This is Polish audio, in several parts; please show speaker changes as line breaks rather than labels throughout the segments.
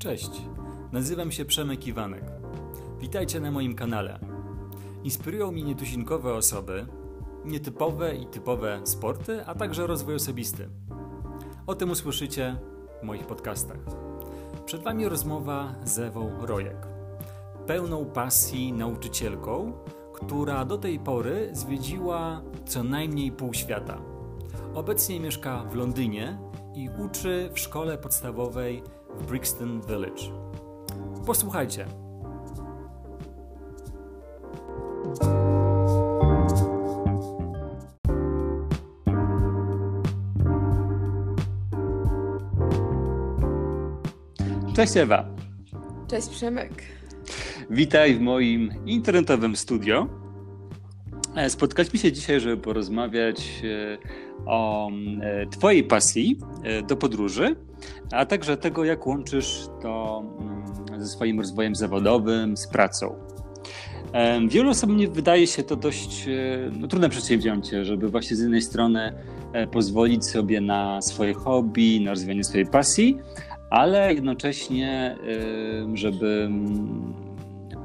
Cześć, nazywam się Przemek Iwanek. Witajcie na moim kanale. Inspirują mnie nietuzinkowe osoby, nietypowe i typowe sporty, a także rozwój osobisty. O tym usłyszycie w moich podcastach. Przed Wami rozmowa z Ewą Rojek, pełną pasji nauczycielką, która do tej pory zwiedziła co najmniej pół świata. Obecnie mieszka w Londynie i uczy w szkole podstawowej w Brixton Village. Posłuchajcie. Cześć Ewa.
Cześć Przemek.
Witaj w moim internetowym studio. E, spotkaliśmy się dzisiaj, żeby porozmawiać e, o e, Twojej pasji do podróży, a także tego, jak łączysz to mm, ze swoim rozwojem zawodowym, z pracą. Wielu osobom nie wydaje się to dość no, trudne przedsięwzięcie, żeby właśnie z jednej strony pozwolić sobie na swoje hobby, na rozwijanie swojej pasji, ale jednocześnie, żeby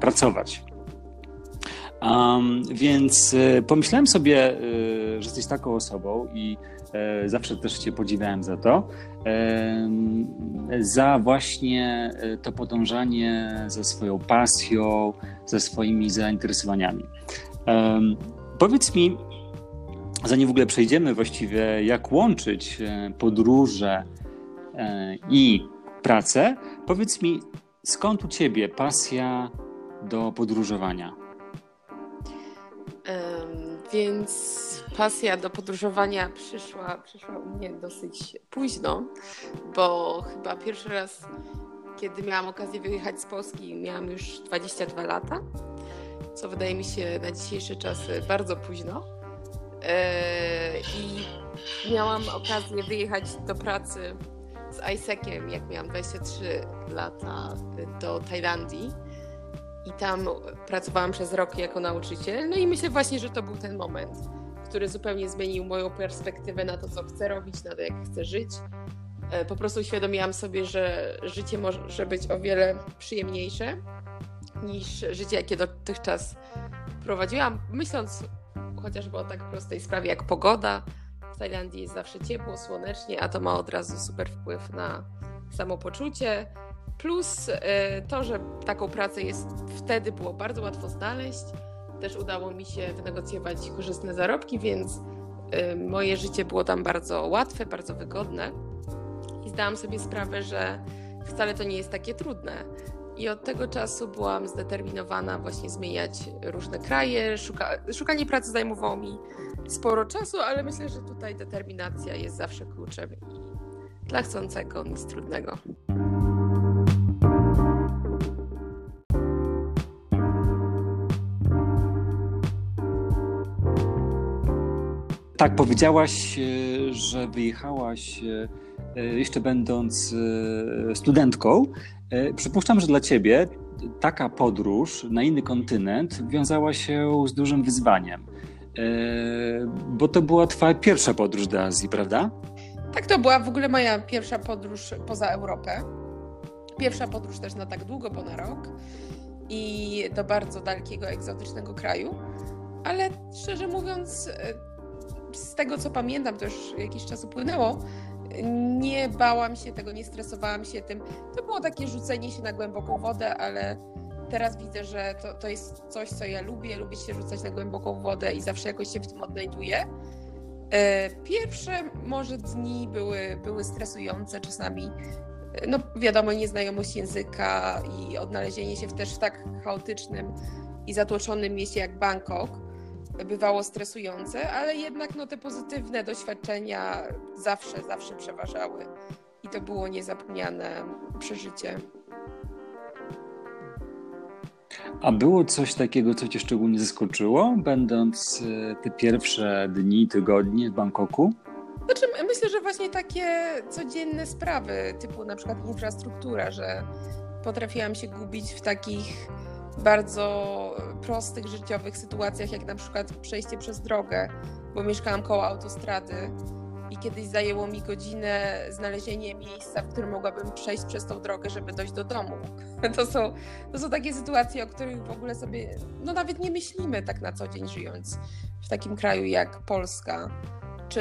pracować. Um, więc y, pomyślałem sobie, y, że jesteś taką osobą i y, zawsze też Cię podziwiałem za to, za właśnie to podążanie za swoją pasją, za swoimi zainteresowaniami. Powiedz mi, zanim w ogóle przejdziemy właściwie, jak łączyć podróże i pracę, powiedz mi, skąd u Ciebie pasja do podróżowania?
Więc pasja do podróżowania przyszła, przyszła u mnie dosyć późno, bo chyba pierwszy raz, kiedy miałam okazję wyjechać z Polski, miałam już 22 lata, co wydaje mi się na dzisiejsze czasy bardzo późno. E, I miałam okazję wyjechać do pracy z ISEC-iem, jak miałam 23 lata, do Tajlandii i tam pracowałam przez rok jako nauczyciel. No i myślę właśnie, że to był ten moment, który zupełnie zmienił moją perspektywę na to, co chcę robić, na to, jak chcę żyć. E, po prostu uświadomiłam sobie, że życie może być o wiele przyjemniejsze niż życie, jakie dotychczas prowadziłam, myśląc chociażby o tak prostej sprawie jak pogoda. W Tajlandii jest zawsze ciepło, słonecznie, a to ma od razu super wpływ na samopoczucie Plus e, to, że taką pracę jest wtedy było bardzo łatwo znaleźć. Też udało mi się wynegocjować korzystne zarobki, więc e, moje życie było tam bardzo łatwe, bardzo wygodne. I zdałam sobie sprawę, że wcale to nie jest takie trudne. I od tego czasu byłam zdeterminowana właśnie zmieniać różne kraje. Szuka, szukanie pracy zajmowało mi sporo czasu, ale myślę, że tutaj determinacja jest zawsze kluczem i dla chcącego nic trudnego.
Tak, powiedziałaś, e, że wyjechałaś e, e, jeszcze będąc studentką. Przypuszczam, że dla ciebie taka podróż na inny kontynent wiązała się z dużym wyzwaniem, bo to była twoja pierwsza podróż do Azji, prawda?
Tak, to była w ogóle moja pierwsza podróż poza Europę. Pierwsza podróż też na tak długo, bo na rok i do bardzo dalekiego, egzotycznego kraju. Ale szczerze mówiąc, z tego co pamiętam, to już jakiś czas upłynęło, nie bałam się tego, nie stresowałam się tym. To było takie rzucenie się na głęboką wodę, ale teraz widzę, że to, to jest coś, co ja lubię. Lubię się rzucać na głęboką wodę i zawsze jakoś się w tym odnajduję. E, pierwsze może dni były, były stresujące czasami. E, no wiadomo, nieznajomość języka i odnalezienie się w też w tak chaotycznym i zatłoczonym mieście jak Bangkok bywało stresujące, ale jednak no, te pozytywne doświadczenia zawsze, zawsze przeważały i to było niezapomniane przeżycie.
A było coś takiego, co Cię szczególnie zaskoczyło, będąc e, te pierwsze dni, tygodnie w Bangkoku?
Znaczy, myślę, że właśnie takie codzienne sprawy, typu na przykład infrastruktura, że potrafiłam się gubić w takich bardzo prostych życiowych sytuacjach, jak na przykład przejście przez drogę, bo mieszkałam koło autostrady i kiedyś zajęło mi godzinę znalezienie miejsca, w którym mogłabym przejść przez tą drogę, żeby dojść do domu. To są, to są takie sytuacje, o których w ogóle sobie no nawet nie myślimy tak na co dzień żyjąc w takim kraju jak Polska. Czy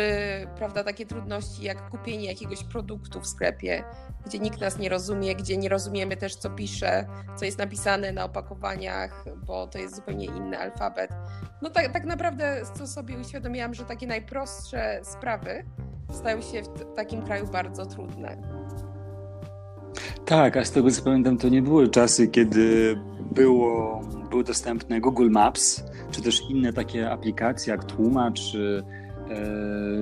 prawda, takie trudności jak kupienie jakiegoś produktu w sklepie, gdzie nikt nas nie rozumie, gdzie nie rozumiemy też, co pisze, co jest napisane na opakowaniach, bo to jest zupełnie inny alfabet. No tak, tak naprawdę, co sobie uświadomiłam, że takie najprostsze sprawy stają się w takim kraju bardzo trudne.
Tak, a z tego co pamiętam, to nie były czasy, kiedy było, były dostępne Google Maps, czy też inne takie aplikacje jak Tłumacz, czy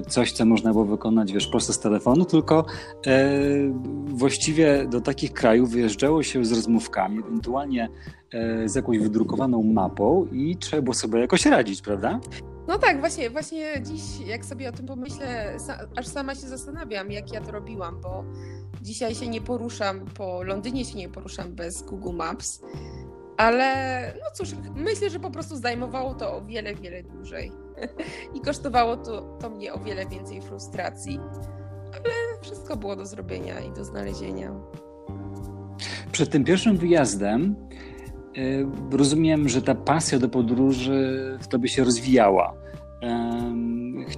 coś, co można było wykonać, wiesz, prosto z telefonu, tylko e, właściwie do takich krajów wyjeżdżało się z rozmówkami, ewentualnie e, z jakąś wydrukowaną mapą i trzeba było sobie jakoś radzić, prawda?
No tak, właśnie, właśnie dziś, jak sobie o tym pomyślę, aż sama się zastanawiam, jak ja to robiłam, bo dzisiaj się nie poruszam, po Londynie się nie poruszam bez Google Maps, ale no cóż, myślę, że po prostu zajmowało to o wiele, wiele dłużej. I kosztowało to, to mnie o wiele więcej frustracji. Ale wszystko było do zrobienia i do znalezienia.
Przed tym pierwszym wyjazdem yy, rozumiem, że ta pasja do podróży w tobie się rozwijała.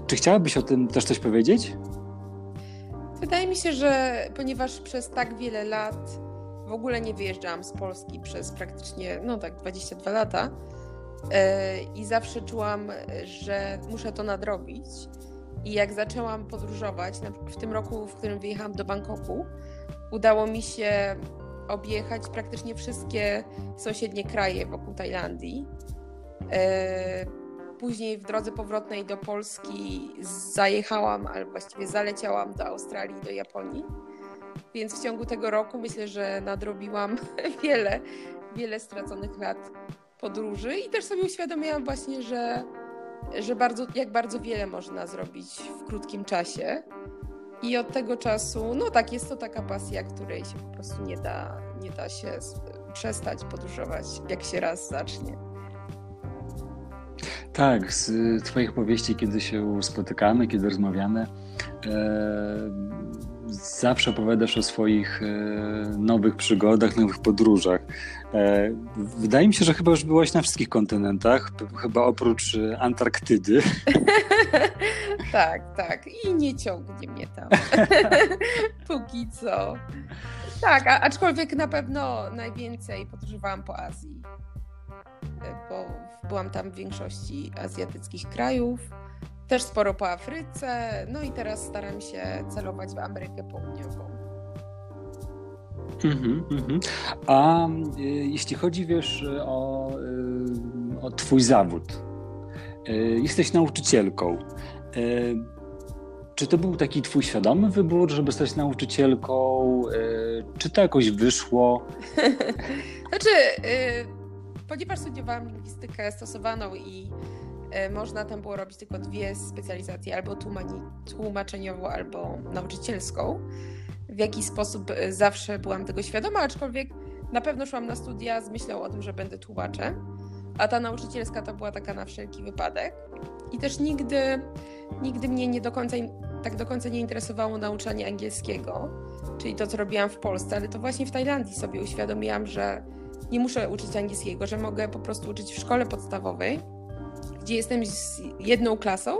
Czy chciałabyś o tym też coś powiedzieć?
Wydaje mi się, że ponieważ przez tak wiele lat w ogóle nie wyjeżdżałam z Polski przez praktycznie, no tak, 22 lata, i zawsze czułam, że muszę to nadrobić. I jak zaczęłam podróżować, w tym roku, w którym wyjechałam do Bangkoku, udało mi się objechać praktycznie wszystkie sąsiednie kraje wokół Tajlandii. E, później w drodze powrotnej do Polski zajechałam, albo właściwie zaleciałam do Australii, do Japonii. Więc w ciągu tego roku myślę, że nadrobiłam wiele, wiele straconych lat podróży i też sobie uświadomiłam właśnie, że, że bardzo, jak bardzo wiele można zrobić w krótkim czasie. I od tego czasu, no tak, jest to taka pasja, której się po prostu nie da, nie da się przestać podróżować, jak się raz zacznie.
Tak, z Twoich powieści, kiedy się spotykamy, kiedy rozmawiamy, e, zawsze opowiadasz o swoich e, nowych przygodach, nowych podróżach. E, wydaje mi się, że chyba już byłaś na wszystkich kontynentach, chyba oprócz e, Antarktydy.
tak, tak. I nie ciągnie mnie tam. Póki co. Tak, aczkolwiek na pewno najwięcej podróżowałam po Azji. Bo byłam tam w większości azjatyckich krajów też sporo po Afryce, no i teraz staram się celować w Amerykę Południową.
Mm -hmm. A y, jeśli chodzi, wiesz, o, y, o Twój zawód, y, jesteś nauczycielką. Y, czy to był taki Twój świadomy wybór, żeby stać nauczycielką? Y, czy to jakoś wyszło?
znaczy, y, ponieważ studiowałam lingwistykę stosowaną i można tam było robić tylko dwie specjalizacje, albo tłumaczeniową, albo nauczycielską. W jaki sposób e, zawsze byłam tego świadoma, aczkolwiek na pewno szłam na studia z myślą o tym, że będę tłumaczem, a ta nauczycielska to była taka na wszelki wypadek. I też nigdy, nigdy mnie nie do końca, tak do końca nie interesowało nauczanie angielskiego, czyli to, co robiłam w Polsce, ale to właśnie w Tajlandii sobie uświadomiłam, że nie muszę uczyć angielskiego, że mogę po prostu uczyć w szkole podstawowej gdzie jestem z jedną klasą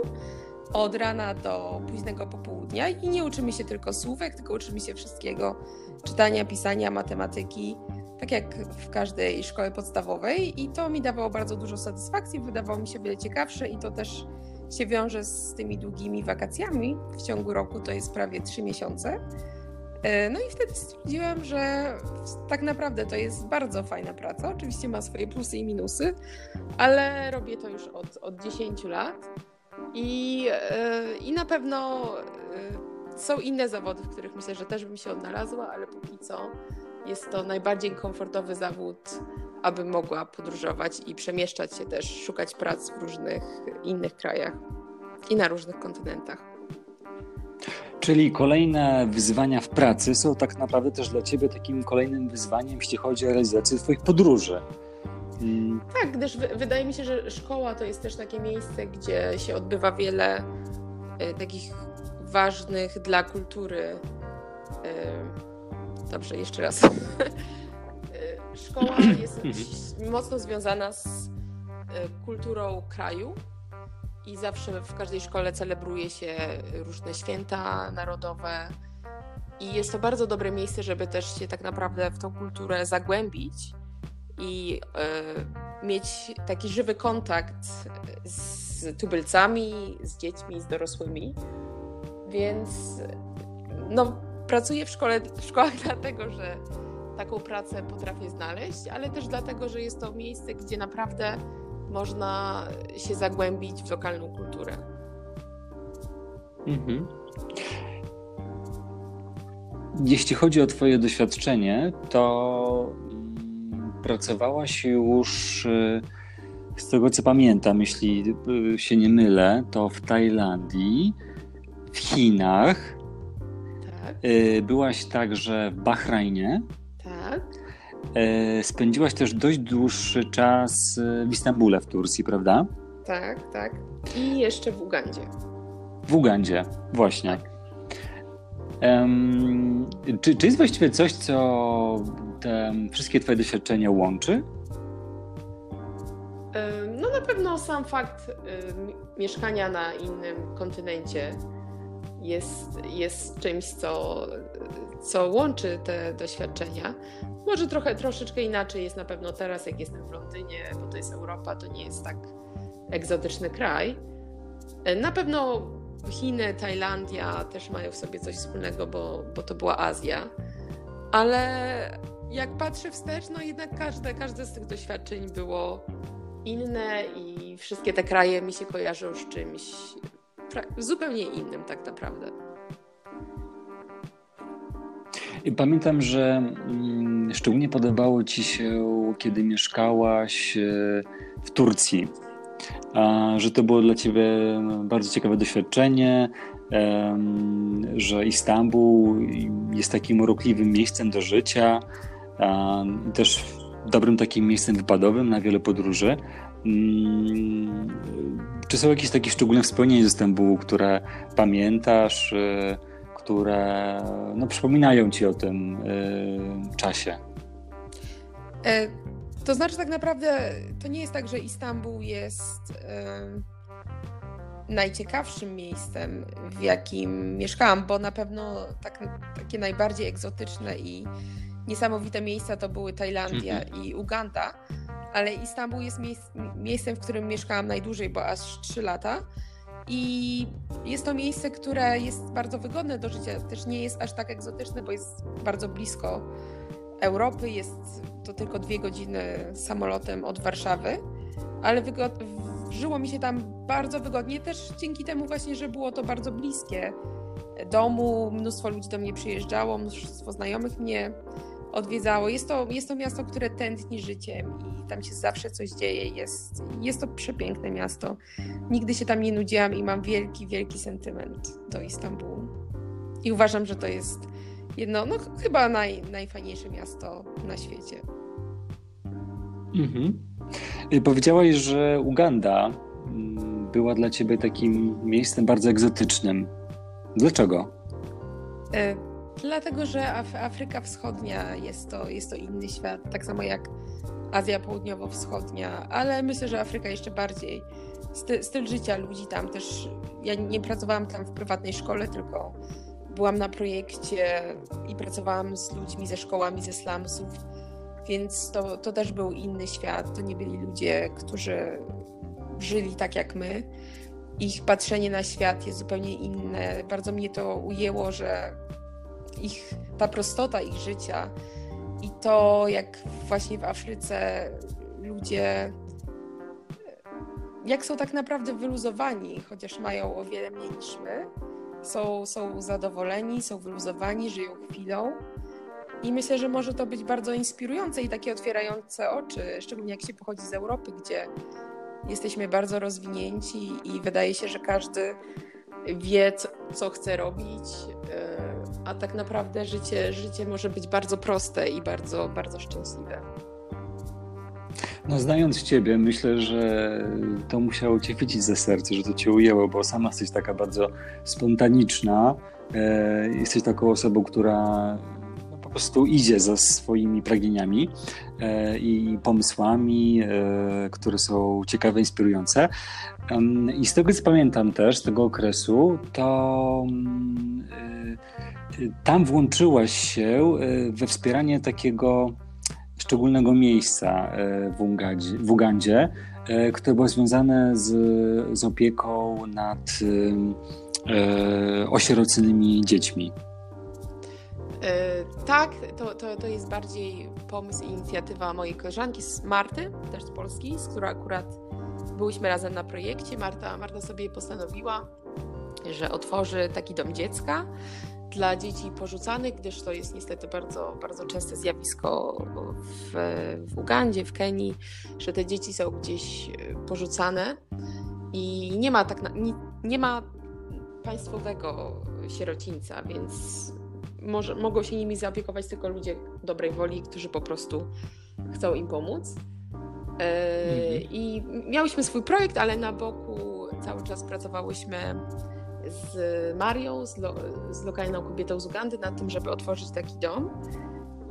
od rana do późnego popołudnia i nie uczymy się tylko słówek, tylko uczymy się wszystkiego czytania, pisania, matematyki, tak jak w każdej szkole podstawowej i to mi dawało bardzo dużo satysfakcji, wydawało mi się wiele ciekawsze i to też się wiąże z tymi długimi wakacjami w ciągu roku, to jest prawie trzy miesiące. E, no i wtedy stwierdziłam, że tak naprawdę to jest bardzo fajna praca. Oczywiście ma swoje plusy i minusy, ale robię to już od, od 10 lat. I, e, I na pewno e, są inne zawody, w których myślę, że też bym się odnalazła, ale póki co jest to najbardziej komfortowy zawód, aby mogła podróżować i przemieszczać się też, szukać prac w różnych innych krajach i na różnych kontynentach.
Czyli kolejne wyzwania w pracy są tak naprawdę też dla Ciebie takim kolejnym wyzwaniem, jeśli chodzi o realizację Twoich podróży.
Hmm. Tak, gdyż wydaje mi się, że szkoła to jest też takie miejsce, gdzie się odbywa wiele y, takich ważnych dla kultury. Dobrze, jeszcze raz. Szkoła jest mhm. mocno związana z kulturą kraju i zawsze w każdej szkole celebruje się różne święta narodowe. I jest to bardzo dobre miejsce, żeby też się tak naprawdę w tą kulturę zagłębić i y, mieć taki żywy kontakt z tubylcami, z dziećmi, z dorosłymi. Więc no, pracuję w, szkole, w szkołach dlatego, że taką pracę potrafię znaleźć, ale też dlatego, że jest to miejsce, gdzie naprawdę można się zagłębić w lokalną kulturę. Mhm.
Jeśli chodzi o Twoje doświadczenie, to pracowałaś już, y, z tego co pamiętam, jeśli y, się nie mylę, to w Tajlandii, w Chinach. Tak. Y, byłaś także w Bahrajnie.
Tak.
Spędziłaś też dość dłuższy czas w Istambule w Turcji, prawda?
Tak, tak. I jeszcze w Ugandzie.
W Ugandzie, właśnie. Um, czy, czy jest właściwie coś, co te wszystkie Twoje doświadczenia łączy?
No na pewno sam fakt mieszkania na innym kontynencie jest, jest czymś, co, co łączy te doświadczenia. Może trochę, troszeczkę inaczej jest na pewno teraz, jak jestem w Londynie, bo to jest Europa, to nie jest tak egzotyczny kraj. Na pewno Chiny, Tajlandia też mają w sobie coś wspólnego, bo, bo to była Azja. Ale jak patrzę wstecz, no jednak każde, każde z tych doświadczeń było inne i wszystkie te kraje mi się kojarzą z czymś zupełnie innym tak naprawdę.
Pamiętam, że mm, szczególnie podobało Ci się, kiedy mieszkałaś e, w Turcji że to było dla Ciebie bardzo ciekawe doświadczenie, że Istanbul jest takim urokliwym miejscem do życia, też dobrym takim miejscem wypadowym na wiele podróży. Mm, czy są jakieś takie szczególne wspomnienia z Istanbulu, które pamiętasz, e, które no, przypominają Ci o tym e, czasie?
E, to znaczy, tak naprawdę to nie jest tak, że Istanbul jest najciekawszym miejscem, w jakim mieszkałam, bo na pewno tak, takie najbardziej egzotyczne i niesamowite miejsca to były Tajlandia mhm. i Uganda, ale Istanbul jest miejsc, miejscem, w którym mieszkałam najdłużej, bo aż 3 lata. I jest to miejsce, które jest bardzo wygodne do życia. Też nie jest aż tak egzotyczne, bo jest bardzo blisko Europy. Jest to tylko dwie godziny samolotem od Warszawy, ale żyło mi się tam bardzo wygodnie, też dzięki temu właśnie, że było to bardzo bliskie domu, mnóstwo ludzi do mnie przyjeżdżało, mnóstwo znajomych mnie odwiedzało. Jest to, jest to miasto, które tętni życiem i tam się zawsze coś dzieje. Jest, jest to przepiękne miasto. Nigdy się tam nie nudziłam i mam wielki, wielki sentyment do Istambułu. I uważam, że to jest jedno, no chyba naj, najfajniejsze miasto na świecie.
Mhm. Y, powiedziałaś, że Uganda mm, była dla ciebie takim miejscem bardzo egzotycznym. Dlaczego?
Dlatego, że Af Afryka Wschodnia jest to, jest to inny świat, tak samo jak Azja Południowo-Wschodnia, ale myślę, że Afryka jeszcze bardziej. Styl, styl życia ludzi tam też. Ja nie pracowałam tam w prywatnej szkole, tylko byłam na projekcie i pracowałam z ludźmi ze szkołami ze slumsów, więc to, to też był inny świat. To nie byli ludzie, którzy żyli tak jak my. Ich patrzenie na świat jest zupełnie inne. Bardzo mnie to ujęło, że ich, ta prostota ich życia i to, jak właśnie w Afryce ludzie jak są tak naprawdę wyluzowani, chociaż mają o wiele mniej niż my, są, są zadowoleni, są wyluzowani, żyją chwilą. I myślę, że może to być bardzo inspirujące i takie otwierające oczy, szczególnie jak się pochodzi z Europy, gdzie jesteśmy bardzo rozwinięci i wydaje się, że każdy wie, co, co chce robić, e, a tak naprawdę życie, życie może być bardzo proste i bardzo, bardzo szczęśliwe.
No, znając Ciebie, myślę, że to musiało Cię chwycić za serce, że to Cię ujęło, bo sama jesteś taka bardzo spontaniczna. E, jesteś taką osobą, która no, po prostu idzie za swoimi pragnieniami e, i pomysłami, e, które są ciekawe, inspirujące. I z tego co pamiętam też, z tego okresu, to mm, tam włączyłaś się we wspieranie takiego szczególnego miejsca w, Ugandzie, w Ugandzie które było związane z, z opieką nad e, osieroconymi dziećmi.
Tak, to, to, to jest bardziej pomysł i inicjatywa mojej koleżanki z Marty, też z Polski, z którą akurat byliśmy razem na projekcie. Marta, Marta sobie postanowiła, że otworzy taki dom dziecka dla dzieci porzucanych, gdyż to jest niestety bardzo, bardzo częste zjawisko w, w Ugandzie, w Kenii, że te dzieci są gdzieś e, porzucane i nie ma tak na, nie, nie ma państwowego sierocińca, więc może, mogą się nimi zaopiekować tylko ludzie dobrej woli, którzy po prostu chcą im pomóc. Mhm. I miałyśmy swój projekt, ale na boku cały czas pracowałyśmy z Marią, z, lo, z lokalną kobietą z Ugandy nad tym, żeby otworzyć taki dom.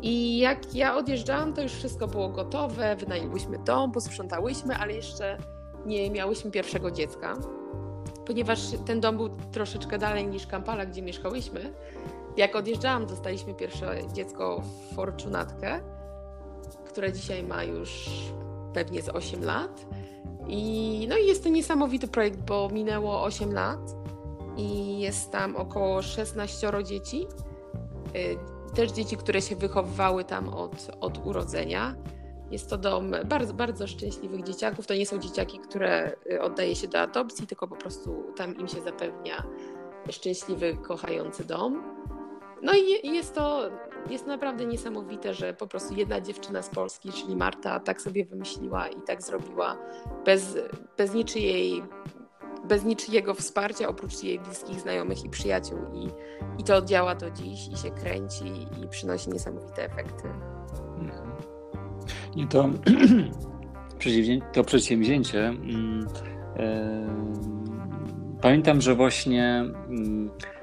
I jak ja odjeżdżałam, to już wszystko było gotowe, wynajęłyśmy dom, posprzątałyśmy, ale jeszcze nie miałyśmy pierwszego dziecka. Ponieważ ten dom był troszeczkę dalej niż Kampala, gdzie mieszkałyśmy, jak odjeżdżałam, dostaliśmy pierwsze dziecko, Fortunatkę, które dzisiaj ma już pewnie z 8 lat. I, no i jest to niesamowity projekt, bo minęło 8 lat i jest tam około 16 dzieci. Y, też dzieci, które się wychowywały tam od, od urodzenia. Jest to dom bardzo, bardzo szczęśliwych dzieciaków. To nie są dzieciaki, które y, oddaje się do adopcji, tylko po prostu tam im się zapewnia szczęśliwy, kochający dom. No i jest to jest naprawdę niesamowite, że po prostu jedna dziewczyna z Polski, czyli Marta, tak sobie wymyśliła i tak zrobiła bez, bez niczyjej bez niczyjego wsparcia, oprócz jej bliskich znajomych i przyjaciół. I, i to działa do dziś i się kręci i przynosi niesamowite efekty.
I to, to przedsięwzięcie. E, pamiętam, że właśnie w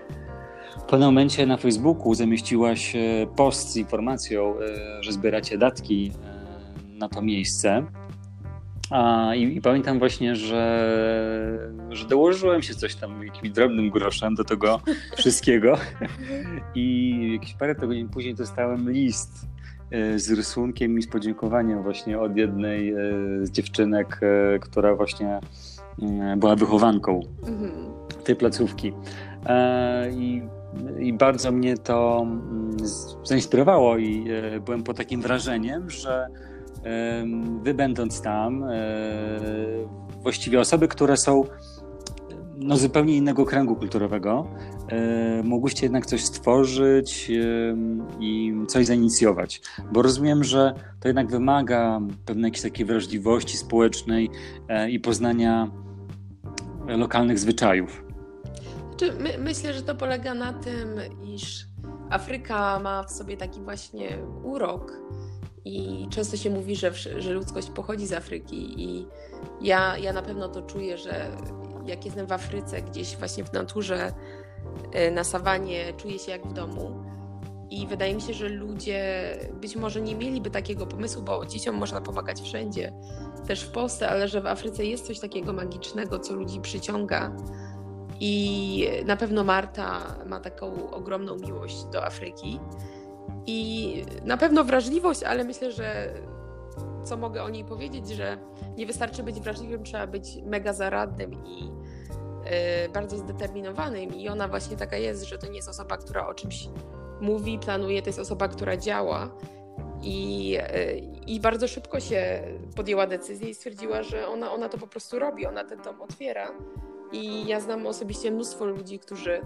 pewnym momencie na Facebooku zamieściłaś post z informacją, e, że zbieracie datki e, na to miejsce. A, i, i, pamiętam właśnie, że, że dołożyłem się coś tam jakimś drobnym groszem do tego wszystkiego. I jakieś parę tygodni później dostałem list e, z rysunkiem i z podziękowaniem właśnie od jednej z dziewczynek, która właśnie mm, była wychowanką mhm. tej placówki. I, I bardzo mnie to mm, zainspirowało i byłem pod takim wrażeniem, że wy będąc tam, e, właściwie osoby, które są no, zupełnie innego kręgu kulturowego, e, mogłyście jednak coś stworzyć i coś zainicjować. Bo rozumiem, że to jednak wymaga pewnej jakiejś takiej wrażliwości społecznej e, i poznania lokalnych zwyczajów.
Znaczy, my, myślę, że to polega na tym, iż Afryka ma w sobie taki właśnie urok, i często się mówi, że, że ludzkość pochodzi z Afryki, i ja, ja na pewno to czuję, że jak jestem w Afryce, gdzieś właśnie w naturze, e, na sawanie, czuję się jak w domu. I wydaje mi się, że ludzie być może nie mieliby takiego pomysłu, bo dzieciom można pomagać wszędzie, też w Polsce, ale że w Afryce jest coś takiego magicznego, co ludzi przyciąga. I na pewno Marta ma taką ogromną miłość do Afryki. I na pewno wrażliwość, ale myślę, że co mogę o niej powiedzieć, że nie wystarczy być wrażliwym, trzeba być mega zaradnym i yy, bardzo zdeterminowanym. I ona właśnie taka jest, że to nie jest osoba, która o czymś mówi, planuje, to jest osoba, która działa. I, yy, I bardzo szybko się podjęła decyzję i stwierdziła, że ona, ona to po prostu robi, ona ten dom otwiera. I ja znam osobiście mnóstwo ludzi, którzy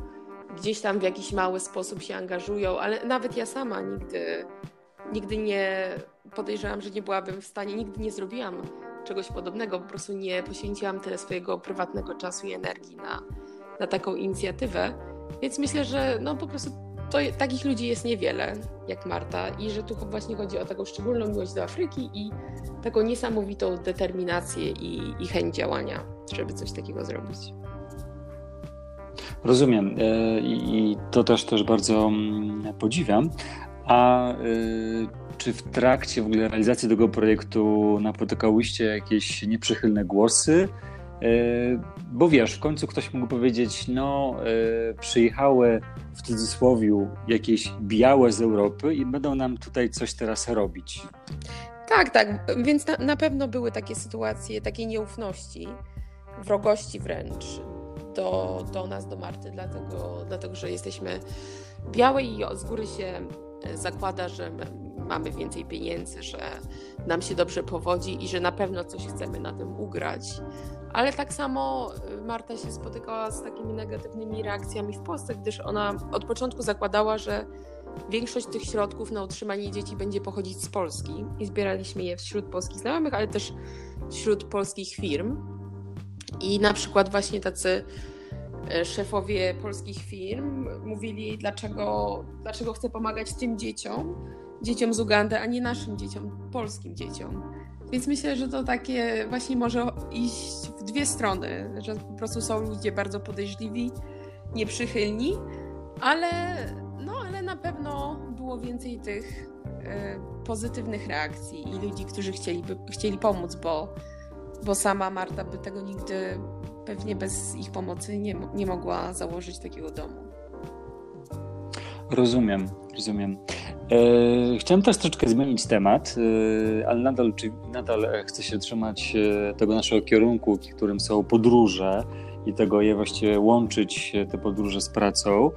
gdzieś tam w jakiś mały sposób się angażują, ale nawet ja sama nigdy, nigdy nie podejrzewam, że nie byłabym w stanie, nigdy nie zrobiłam czegoś podobnego, po prostu nie poświęciłam tyle swojego prywatnego czasu i energii na, na taką inicjatywę. Więc myślę, że no po prostu to takich ludzi jest niewiele jak Marta. I że tu właśnie chodzi o taką szczególną miłość do Afryki i taką niesamowitą determinację i, i chęć działania, żeby coś takiego zrobić.
Rozumiem e, i to też też bardzo mm, podziwiam. A y, czy w trakcie w ogóle realizacji tego projektu napotykałyście jakieś nieprzychylne głosy? Y, bo wiesz, w końcu ktoś mógł powiedzieć, no y, przyjechały w cudzysłowie jakieś białe z Europy i będą nam tutaj coś teraz robić.
Tak, tak, więc na, na pewno były takie sytuacje takiej nieufności, wrogości wręcz do, do nas, do Marty, dlatego, dlatego że jesteśmy białe i z góry się zakłada, że mamy więcej pieniędzy, że nam się dobrze powodzi i że na pewno coś chcemy na tym ugrać. Ale tak samo y, Marta się spotykała z takimi negatywnymi reakcjami w Polsce, gdyż ona od początku zakładała, że większość tych środków na utrzymanie dzieci będzie pochodzić z Polski i zbieraliśmy je wśród polskich znajomych, ale też wśród polskich firm. I na przykład właśnie tacy E, szefowie polskich firm mówili, dlaczego, dlaczego chcę pomagać tym dzieciom, dzieciom z Ugandy, a nie naszym dzieciom, polskim dzieciom. Więc myślę, że to takie właśnie może iść w dwie strony, że po prostu są ludzie bardzo podejrzliwi, nieprzychylni, ale, no, ale na pewno było więcej tych y, pozytywnych reakcji i ludzi, którzy chcieliby, chcieli pomóc, bo, bo sama Marta by tego nigdy pewnie bez ich pomocy nie, nie mogła założyć takiego domu.
Rozumiem, rozumiem. E, chciałem też troszeczkę zmienić temat, e, ale nadal, czy, nadal chcę się trzymać e, tego naszego kierunku, którym są podróże i tego je właściwie łączyć e, te podróże z pracą.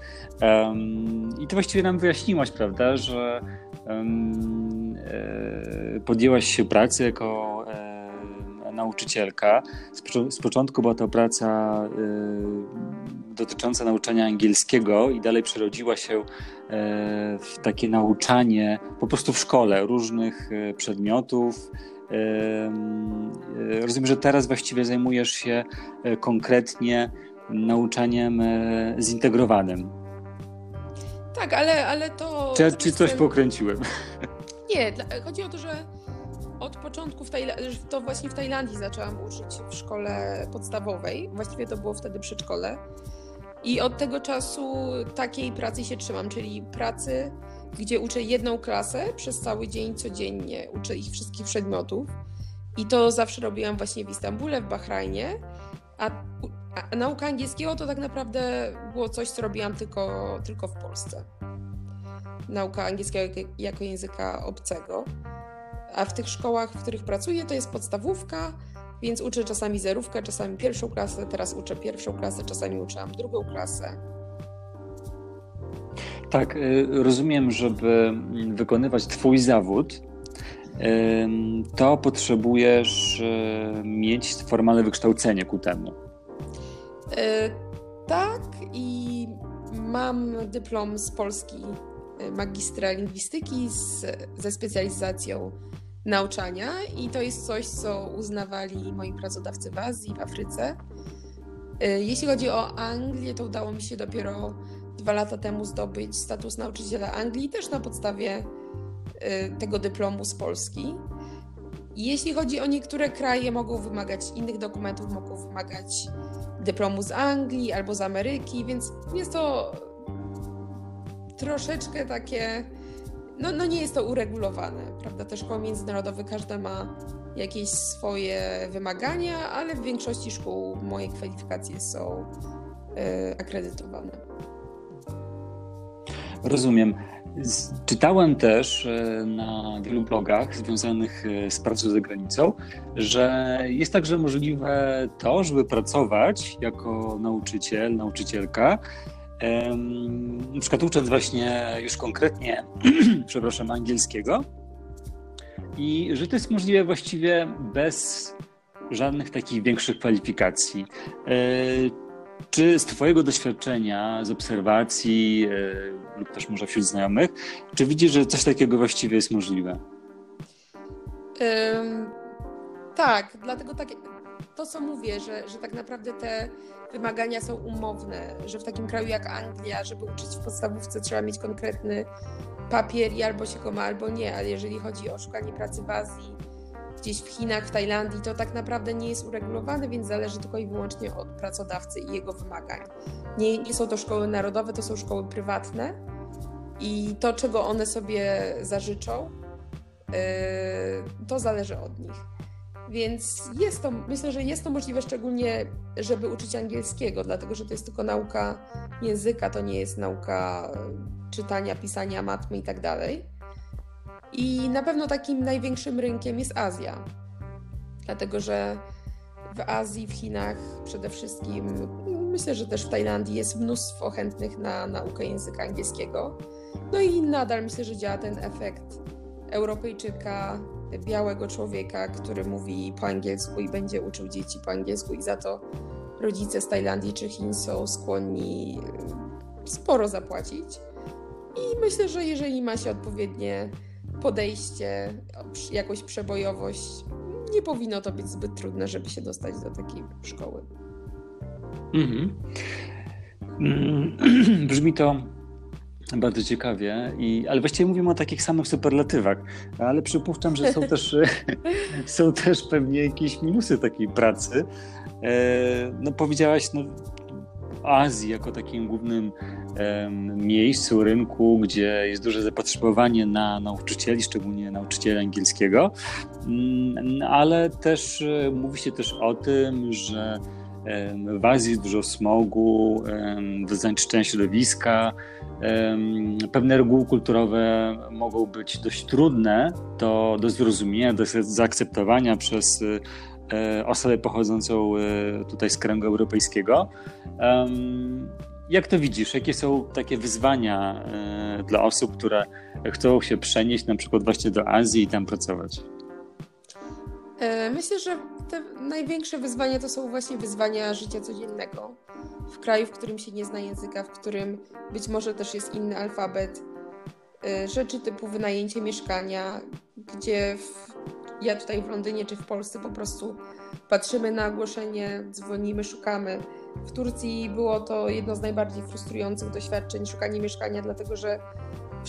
I to właściwie nam wyjaśniłaś, prawda, że e, podjęłaś się pracy jako nauczycielka. Z, początku była to praca y, dotycząca nauczania angielskiego i dalej przerodziła się y, w takie nauczanie po prostu w szkole różnych y, przedmiotów. Rozumiem, że teraz właściwie zajmujesz się konkretnie nauczaniem zintegrowanym.
Tak, ale, ale to.
Czy, czy coś pokręciłem?
Nie, chodzi o to, że od początku w Tajlandii, to właśnie w Tajlandii zaczęłam uczyć w szkole podstawowej. Właściwie to było wtedy przedszkole. I od tego czasu takiej pracy się trzymam, czyli pracy, gdzie uczę jedną klasę przez cały dzień codziennie. Uczę ich wszystkich przedmiotów. I to zawsze robiłam właśnie w Istambule, w Bahrajnie. A, a nauka angielskiego to tak naprawdę było coś, co robiłam tylko, tylko w Polsce. Nauka angielskiego jako języka obcego. A w tych szkołach, w których pracuję, to jest podstawówka, więc uczę czasami zerówkę, czasami pierwszą klasę, teraz uczę pierwszą klasę, czasami uczyłam drugą klasę.
Tak, y, rozumiem, żeby wykonywać Twój zawód, to potrzebujesz y, mieć formalne wykształcenie ku temu.
E, tak, i mam dyplom z Polski y, magistra lingwistyki z, ze specjalizacją nauczania i to jest coś, co uznawali moi pracodawcy w Azji, w Afryce. Y, jeśli chodzi o Anglię, to udało mi się dopiero dwa lata temu zdobyć status nauczyciela Anglii, też na podstawie y, tego dyplomu z Polski. Jeśli chodzi o niektóre kraje, mogą wymagać innych dokumentów, mogą wymagać dyplomu z Anglii albo z Ameryki, więc jest to troszeczkę takie no, no nie jest to uregulowane, prawda? Te szkoły międzynarodowe, każda ma jakieś swoje wymagania, ale w większości szkół moje kwalifikacje są y, akredytowane.
Rozumiem. Czytałem też e, na wielu blogach związanych e, z pracą za granicą, że jest także możliwe to, żeby pracować jako nauczyciel, nauczycielka na przykład ucząc właśnie już konkretnie, przepraszam, angielskiego. I że to jest możliwe właściwie bez żadnych takich większych kwalifikacji. E, czy z Twojego doświadczenia, z obserwacji e, lub też może wśród znajomych, czy widzisz, że coś takiego właściwie jest możliwe?
Um, tak, dlatego tak, to, co mówię, że, że tak naprawdę te wymagania są umowne, że w takim kraju jak Anglia, żeby uczyć w podstawówce, trzeba mieć konkretny papier i albo się go ma, albo nie, ale jeżeli chodzi o szukanie pracy w Azji, gdzieś w Chinach, w Tajlandii, to tak naprawdę nie jest uregulowane, więc zależy tylko i wyłącznie od pracodawcy i jego wymagań. Nie, nie są to szkoły narodowe, to są szkoły prywatne i to, czego one sobie zażyczą, yy, to zależy od nich. Więc jest to, myślę, że jest to możliwe szczególnie, żeby uczyć angielskiego, dlatego że to jest tylko nauka języka, to nie jest nauka czytania, pisania, matmy i tak dalej. I na pewno takim największym rynkiem jest Azja, dlatego że w Azji, w Chinach przede wszystkim, myślę, że też w Tajlandii jest mnóstwo chętnych na naukę języka angielskiego. No i nadal myślę, że działa ten efekt Europejczyka, białego człowieka, który mówi po angielsku i będzie uczył dzieci po angielsku, i za to rodzice z Tajlandii czy Chin są skłonni sporo zapłacić. I myślę, że jeżeli ma się odpowiednie podejście, jakąś przebojowość, nie powinno to być zbyt trudne, żeby się dostać do takiej szkoły. Mhm.
Mm, brzmi to bardzo ciekawie, i, ale właściwie mówimy o takich samych superlatywach, ale przypuszczam, że są też, są też pewnie jakieś minusy takiej pracy. E, no powiedziałaś, no, Azji jako takim głównym miejscu, rynku, gdzie jest duże zapotrzebowanie na nauczycieli, szczególnie nauczycieli angielskiego, mm, ale też e, mówi się też o tym, że w Azji dużo smogu, zanieczyszczenia środowiska, pewne reguły kulturowe mogą być dość trudne do, do zrozumienia, do zaakceptowania przez e, osobę pochodzącą e, tutaj z kręgu europejskiego. Jak to widzisz? Jakie są takie wyzwania e, dla osób, które chcą się przenieść na przykład właśnie do Azji i tam pracować?
E, myślę, że te największe wyzwania to są właśnie wyzwania życia codziennego. W kraju, w którym się nie zna języka, w którym być może też jest inny alfabet. E, rzeczy typu wynajęcie mieszkania, gdzie w, ja tutaj w Londynie czy w Polsce po prostu patrzymy na ogłoszenie, dzwonimy, szukamy w Turcji było to jedno z najbardziej frustrujących doświadczeń szukanie mieszkania, dlatego że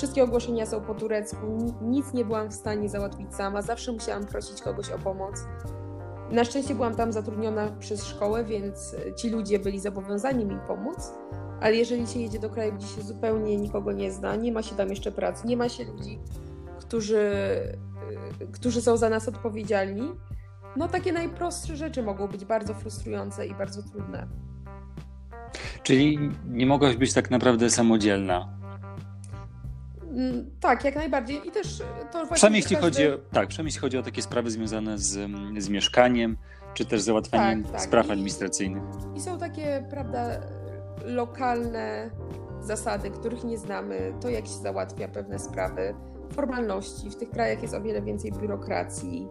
wszystkie ogłoszenia są po turecku, nic nie byłam w stanie załatwić sama, zawsze musiałam prosić kogoś o pomoc. Na szczęście byłam tam zatrudniona przez szkołę, więc ci ludzie byli zobowiązani mi pomóc. Ale jeżeli się jedzie do kraju, gdzie się zupełnie nikogo nie zna, nie ma się tam jeszcze pracy, nie ma się ludzi, którzy, którzy są za nas odpowiedzialni, no takie najprostsze rzeczy mogą być bardzo frustrujące i bardzo trudne.
Czyli nie mogłaś być tak naprawdę samodzielna.
Mm, tak, jak najbardziej. I też to właśnie.
Przynajmniej jeśli, każdy... chodzi o, tak, przynajmniej chodzi o takie sprawy związane z, z mieszkaniem, czy też załatwianiem tak, tak. spraw I, administracyjnych.
I są takie, prawda, lokalne zasady, których nie znamy, to jak się załatwia pewne sprawy, formalności. W tych krajach jest o wiele więcej biurokracji.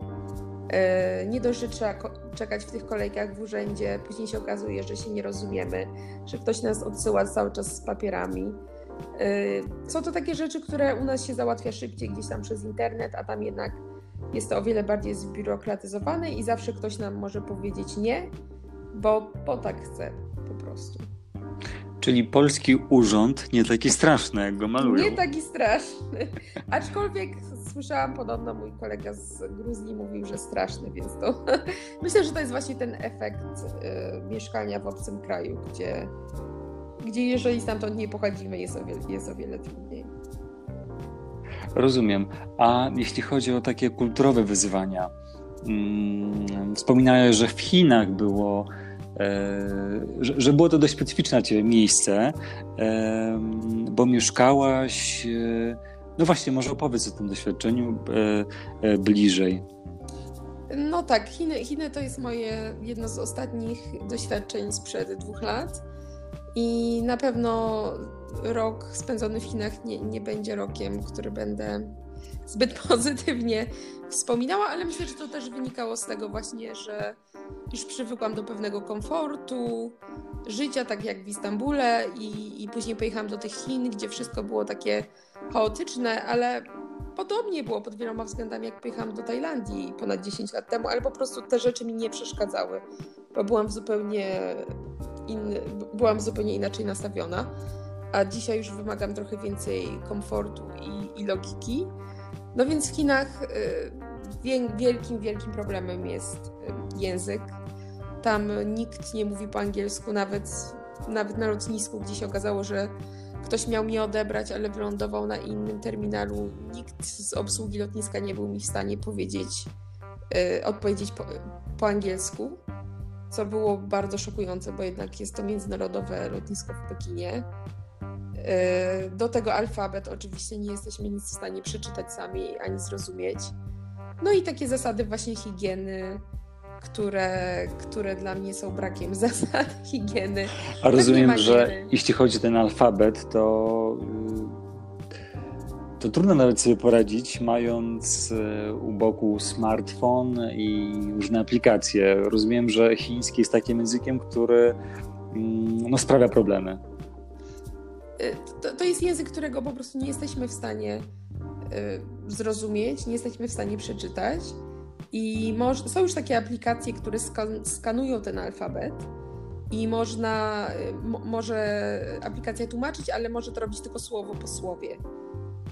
E, nie dość, że trzeba czekać w tych kolejkach w urzędzie, później się okazuje, że się nie rozumiemy, że ktoś nas odsyła cały czas z papierami. E, są to takie rzeczy, które u nas się załatwia szybciej gdzieś tam przez internet, a tam jednak jest to o wiele bardziej zbiurokratyzowane i zawsze ktoś nam może powiedzieć nie, bo po tak chce po prostu.
Czyli polski urząd nie taki straszny, jak go malują.
Nie taki straszny. Aczkolwiek słyszałam podobno, mój kolega z Gruzji mówił, że straszny, więc to myślę, że to jest właśnie ten efekt y, mieszkania w obcym kraju, gdzie, gdzie jeżeli stamtąd nie pochodzimy, jest o wiele, jest o wiele trudniej.
Rozumiem. A jeśli chodzi o takie kulturowe wyzwania, hmm, wspominałeś, że w Chinach było E, że, że było to dość specyficzne dla Ciebie miejsce, e, bo mieszkałaś. E, no właśnie, może opowiedz o tym doświadczeniu bliżej.
No tak, Chiny, Chiny to jest moje jedno z ostatnich doświadczeń sprzed dwóch lat. I na pewno rok spędzony w Chinach nie, nie będzie rokiem, który będę zbyt pozytywnie wspominała, ale myślę, że to też wynikało z tego właśnie, że już przywykłam do pewnego komfortu, życia, tak jak w Istambule i, i później pojechałam do tych Chin, gdzie wszystko było takie chaotyczne, ale podobnie było pod wieloma względami, jak pojechałam do Tajlandii ponad 10 lat temu, ale po prostu te rzeczy mi nie przeszkadzały, bo byłam zupełnie, inny, byłam zupełnie inaczej nastawiona. A dzisiaj już wymagam trochę więcej komfortu i, i logiki. No więc w Chinach y, wielkim, wielkim problemem jest y, język. Tam nikt nie mówi po angielsku, nawet, nawet na lotnisku, gdzie się okazało, że ktoś miał mnie odebrać, ale wylądował na innym terminalu. Nikt z obsługi lotniska nie był mi w stanie powiedzieć, yy, odpowiedzieć po, po, angielsku, co było bardzo szokujące, bo jednak jest to międzynarodowe lotnisko w Pekinie. Yy, do tego alfabet oczywiście nie jesteśmy nic w stanie przeczytać sami ani zrozumieć. No i takie zasady właśnie higieny, które, które dla mnie są brakiem zasad higieny.
A rozumiem, że jeśli chodzi o ten alfabet, to, to trudno nawet sobie poradzić, mając e, u boku smartfon i różne aplikacje. Rozumiem, że chiński jest takim językiem, który mm, no, sprawia problemy.
E, to, to jest język, którego po prostu nie jesteśmy w stanie e, zrozumieć, nie jesteśmy w stanie przeczytać. I są już takie aplikacje, które skan skanują ten alfabet i można, może aplikacja tłumaczyć, ale może to robić tylko słowo po słowie.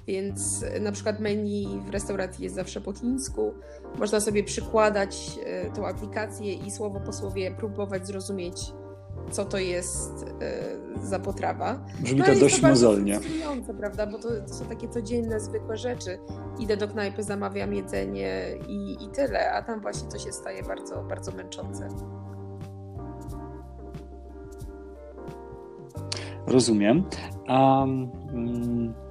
Więc na przykład menu w restauracji jest zawsze po chińsku. Można sobie przykładać e, tą aplikację i słowo po słowie próbować zrozumieć, co to jest e, za potrawa.
Brzmi no, to dość to mozolnie.
prawda? Bo to, to, są takie codzienne, zwykłe rzeczy. Idę do knajpy, zamawiam jedzenie i, i tyle, a tam właśnie to się staje bardzo, bardzo męczące.
Rozumiem. Um, um,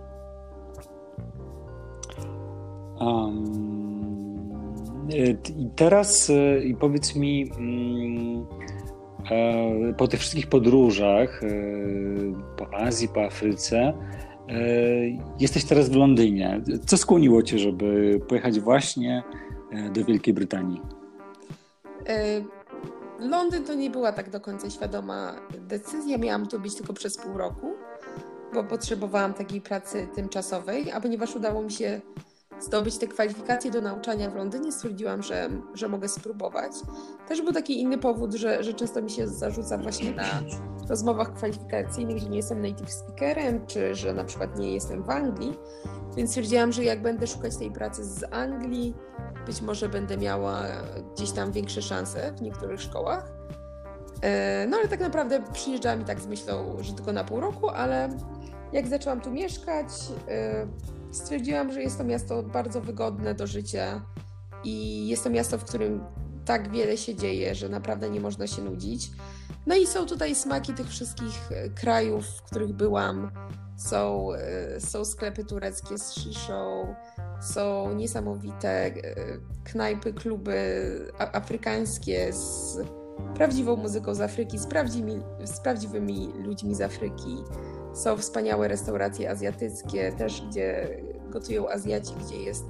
I teraz e, i powiedz mi, um, E, po tych wszystkich podróżach e, po Azji, po Afryce, e, jesteś teraz w Londynie. Co skłoniło cię, żeby pojechać właśnie do Wielkiej Brytanii?
Londyn to nie była tak do końca świadoma decyzja. Miałam tu być tylko przez pół roku, bo potrzebowałam takiej pracy tymczasowej, a ponieważ udało mi się zdobyć te kwalifikacje do nauczania w Londynie, stwierdziłam, że, że mogę spróbować. Też był taki inny powód, że, że często mi się zarzuca właśnie na rozmowach kwalifikacyjnych, że nie jestem native speakerem, czy że na przykład nie jestem w Anglii. Więc stwierdziłam, że jak będę szukać tej pracy z Anglii, być może będę miała gdzieś tam większe szanse w niektórych szkołach. E, no ale tak naprawdę przyjeżdżałam i tak z myślą, że tylko na pół roku, ale jak zaczęłam tu mieszkać, e, stwierdziłam, że jest to miasto bardzo wygodne do życia i jest to miasto, w którym tak wiele się dzieje, że naprawdę nie można się nudzić. No i są tutaj smaki tych wszystkich e, krajów, w których byłam. Są, e, są sklepy tureckie z sziszą, są niesamowite e, knajpy, kluby afrykańskie z prawdziwą muzyką z Afryki, z, prawdziwymi, z prawdziwymi ludźmi z Afryki. Są wspaniałe restauracje azjatyckie, też gdzie gotują Azjaci, gdzie jest,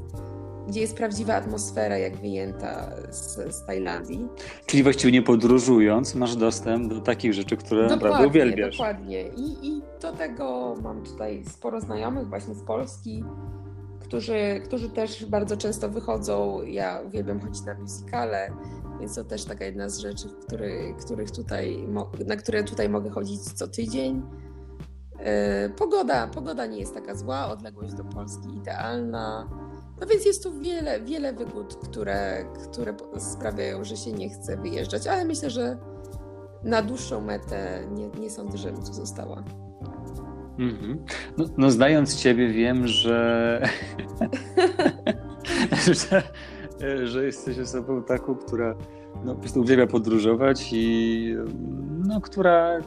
gdzie jest prawdziwa atmosfera, jak wyjęta z, z Tajlandii.
Czyli właściwie nie podróżując, masz dostęp do takich rzeczy, które dokładnie, naprawdę uwielbiasz.
Dokładnie. I, I do tego mam tutaj sporo znajomych właśnie z Polski, którzy, którzy też bardzo często wychodzą. Ja uwielbiam chodzić na musicale, więc to też taka jedna z rzeczy, który, których tutaj, na które tutaj mogę chodzić co tydzień. E, pogoda, pogoda nie jest taka zła, odległość do Polski idealna. No więc jest tu wiele, wiele wygód, które, które sprawiają, że się nie chce wyjeżdżać, ale myślę, że na dłuższą metę nie, nie sądzę, żebym tu została.
Mm-hmm. No, no, znając ciebie wiem, że, że, że jesteś osobą taką, która no, po prostu uwielbia podróżować i no, która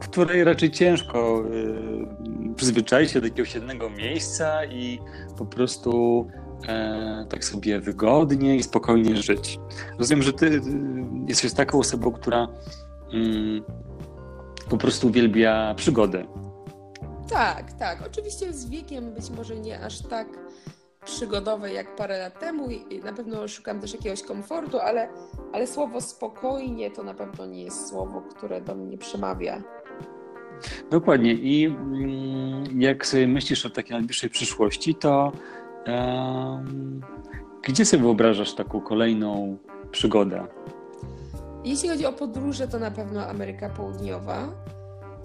której raczej ciężko y, przyzwyczaić się do jakiegoś jednego miejsca i po prostu e, tak sobie wygodnie i spokojnie żyć. Rozumiem, że ty y, jesteś taką osobą, która mm, po prostu uwielbia przygodę.
Tak, tak. Oczywiście z wiekiem być może nie aż tak przygodowe jak parę lat temu i na pewno szukam też jakiegoś komfortu, ale, ale słowo spokojnie to na pewno nie jest słowo, które do mnie przemawia.
Dokładnie. I mm, jak sobie myślisz o takiej najbliższej przyszłości, to um, gdzie sobie wyobrażasz taką kolejną przygodę?
Jeśli chodzi o podróże, to na pewno Ameryka Południowa.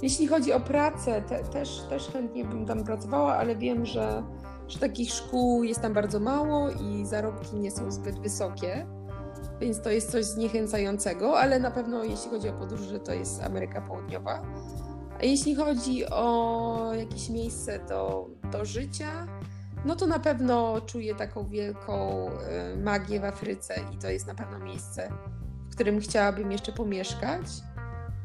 Jeśli chodzi o pracę, te, też, też chętnie bym tam pracowała, ale wiem, że, że takich szkół jest tam bardzo mało i zarobki nie są zbyt wysokie, więc to jest coś zniechęcającego, ale na pewno jeśli chodzi o podróże, to jest Ameryka Południowa. A jeśli chodzi o jakieś miejsce do, do życia, no to na pewno czuję taką wielką y, magię w Afryce i to jest na pewno miejsce, w którym chciałabym jeszcze pomieszkać,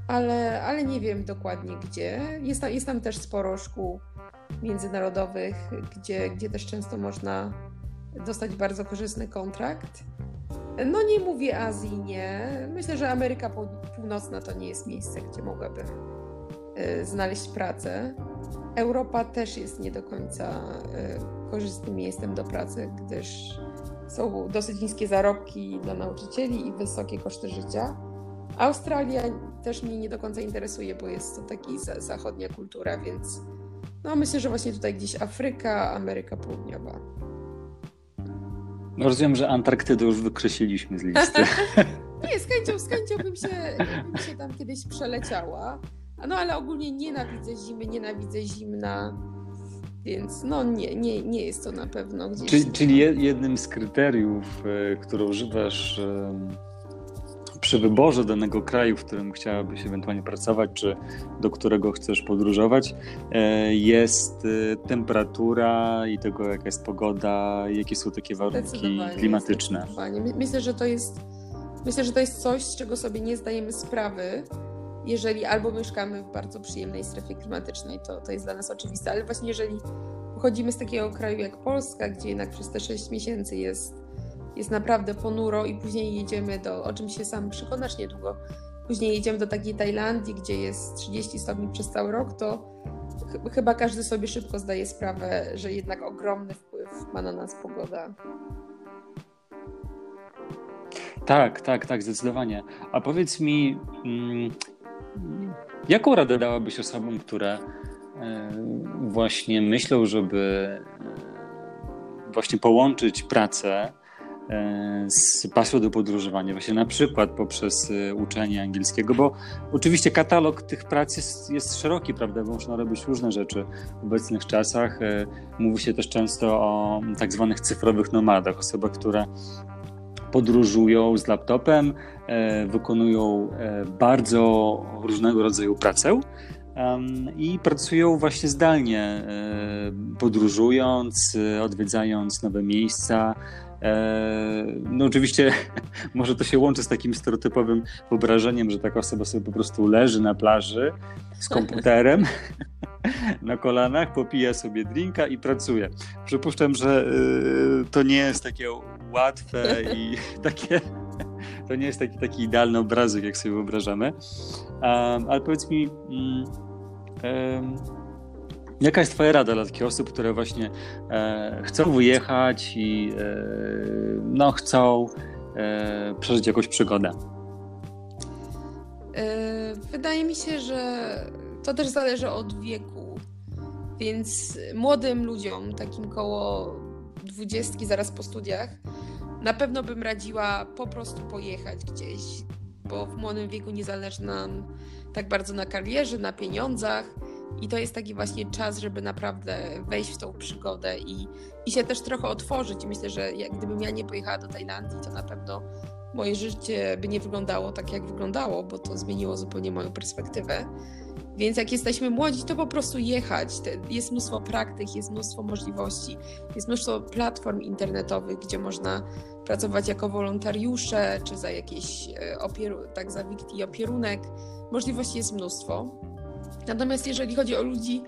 ale, ale nie wiem dokładnie gdzie. Jest tam, jest tam też sporo szkół międzynarodowych, gdzie, gdzie też często można dostać bardzo korzystny kontrakt. No nie mówię Azji, nie. Myślę, że Ameryka Północna to nie jest miejsce, gdzie mogłabym y, znaleźć pracę. Europa też jest nie do końca y, korzystnym miejscem do pracy, gdyż są dosyć niskie zarobki dla nauczycieli i wysokie koszty życia. Australia też mnie nie do końca interesuje, bo jest to taki zachodnia kultura, więc no myślę, że właśnie tutaj gdzieś Afryka, Ameryka Południowa.
No rozumiem, że Antarktydę już wykreśliliśmy z listy.
nie, z chęcią, z chęcią bym się, bym się tam kiedyś przeleciała. No ale ogólnie nienawidzę zimy, nienawidzę zimna, więc no nie, nie, nie jest to na pewno gdzieś.
Czyli, czyli jednym z kryteriów, e, które używasz przy wyborze danego kraju, w którym chciałabyś ewentualnie pracować, czy do którego chcesz podróżować, e, jest e, temperatura i tego, jaka jest pogoda, jakie są takie warunki klimatyczne.
Myślę, że to jest myślę, że to jest coś, z czego sobie nie zdajemy sprawy, jeżeli albo mieszkamy w bardzo przyjemnej strefie klimatycznej, to, to jest dla nas oczywiste, ale właśnie jeżeli pochodzimy z takiego kraju jak Polska, gdzie jednak przez te 6 miesięcy jest jest naprawdę ponuro i później jedziemy do, o czym się sam przekonasz niedługo, później jedziemy do takiej Tajlandii, gdzie jest 30 stopni przez cały rok, to ch chyba każdy sobie szybko zdaje sprawę, że jednak ogromny wpływ ma na nas pogoda.
Tak, tak, tak, zdecydowanie. A powiedz mi, mm, jaką radę dałabyś osobom, które e, właśnie myślą, żeby e, właśnie połączyć pracę z pasją do podróżowania, właśnie na przykład poprzez e, uczenie angielskiego, bo oczywiście katalog tych prac jest, jest szeroki, prawda, bo można robić różne rzeczy w obecnych czasach. E, mówi się też często o tak zwanych cyfrowych nomadach, osobach, które podróżują z laptopem, wykonują bardzo różnego rodzaju pracę i pracują właśnie zdalnie, podróżując, odwiedzając nowe miejsca, E, no oczywiście może to się łączy z takim stereotypowym wyobrażeniem, że taka osoba sobie po prostu leży na plaży z komputerem na kolanach, popija sobie drinka i pracuje. Przypuszczam, że y, to nie jest takie łatwe i takie to nie jest taki, taki idealny obrazek, jak sobie wyobrażamy. Ale powiedz mi, mm, Jaka jest Twoja rada dla takich osób, które właśnie e, chcą wyjechać i e, no, chcą e, przeżyć jakąś przygodę?
E, wydaje mi się, że to też zależy od wieku. Więc młodym ludziom, takim koło dwudziestki, zaraz po studiach, na pewno bym radziła po prostu pojechać gdzieś, bo w młodym wieku nie zależy nam tak bardzo na karierze, na pieniądzach i to jest taki właśnie czas, żeby naprawdę wejść w tą przygodę i, i się też trochę otworzyć. Myślę, że jak, gdybym ja nie pojechała do Tajlandii, to na pewno moje życie by nie wyglądało tak, jak wyglądało, bo to zmieniło zupełnie moją perspektywę. Więc jak jesteśmy młodzi, to po prostu jechać. Jest mnóstwo praktyk, jest mnóstwo możliwości, jest mnóstwo platform internetowych, gdzie można pracować jako wolontariusze, czy za jakieś e, opieru, tak za i opierunek. Możliwości jest mnóstwo. Natomiast jeżeli chodzi o ludzi,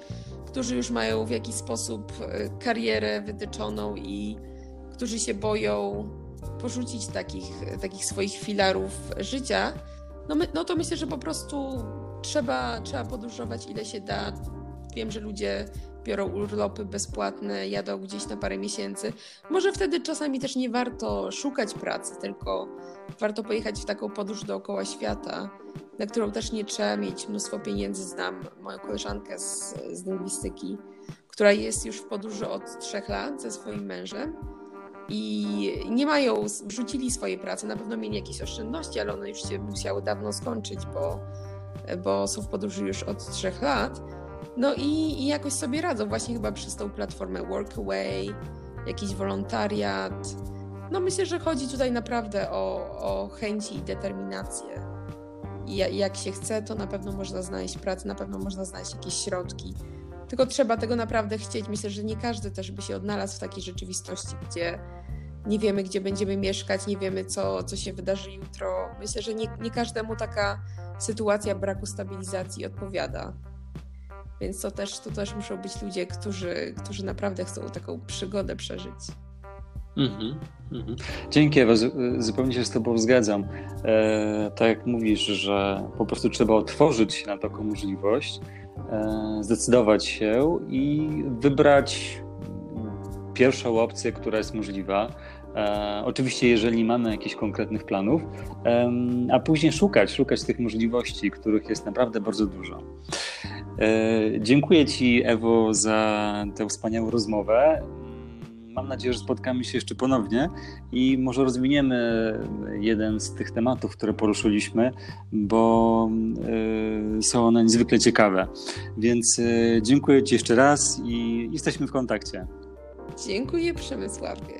którzy już mają w jakiś sposób e, karierę wytyczoną i którzy się boją porzucić takich, takich swoich filarów życia, no, my, no to myślę, że po prostu trzeba, trzeba podróżować ile się da. Wiem, że ludzie biorą urlopy bezpłatne, jadą gdzieś na parę miesięcy. Może wtedy czasami też nie warto szukać pracy, tylko warto pojechać w taką podróż dookoła świata na którą też nie trzeba mieć mnóstwo pieniędzy. Znam moją koleżankę z, z lingwistyki, która jest już w podróży od trzech lat ze swoim mężem i nie mają, wrzucili swoje prace, na pewno mieli jakieś oszczędności, ale one już się musiały dawno skończyć, bo, bo są w podróży już od trzech lat. No i, i jakoś sobie radzą właśnie chyba przez tą platformę Workaway, jakiś wolontariat. No myślę, że chodzi tutaj naprawdę o, o chęci i determinację. I jak się chce, to na pewno można znaleźć pracę, na pewno można znaleźć jakieś środki. Tylko trzeba tego naprawdę chcieć. Myślę, że nie każdy też by się odnalazł w takiej rzeczywistości, gdzie nie wiemy, gdzie będziemy mieszkać, nie wiemy, co, co się wydarzy jutro. Myślę, że nie, nie każdemu taka sytuacja braku stabilizacji odpowiada. Więc to też, to też muszą być ludzie, którzy, którzy naprawdę chcą taką przygodę przeżyć.
Mm-hmm, mm-hmm. Dzięki Ewa, zupełnie się z Tobą zgadzam. E, tak jak mówisz, że po prostu trzeba otworzyć się na taką możliwość, e, zdecydować się i wybrać pierwszą opcję, która jest możliwa. E, oczywiście, jeżeli mamy jakichś konkretnych planów, a później szukać, szukać tych możliwości, których jest naprawdę bardzo dużo. E, dziękuję Ci, Ewo, za tę wspaniałą rozmowę. Mam nadzieję, że spotkamy się jeszcze ponownie i może rozwiniemy jeden z tych tematów, które poruszyliśmy, bo e, są one niezwykle ciekawe. Więc e, dziękuję Ci jeszcze raz i jesteśmy w kontakcie.
Dziękuję Przemysławie.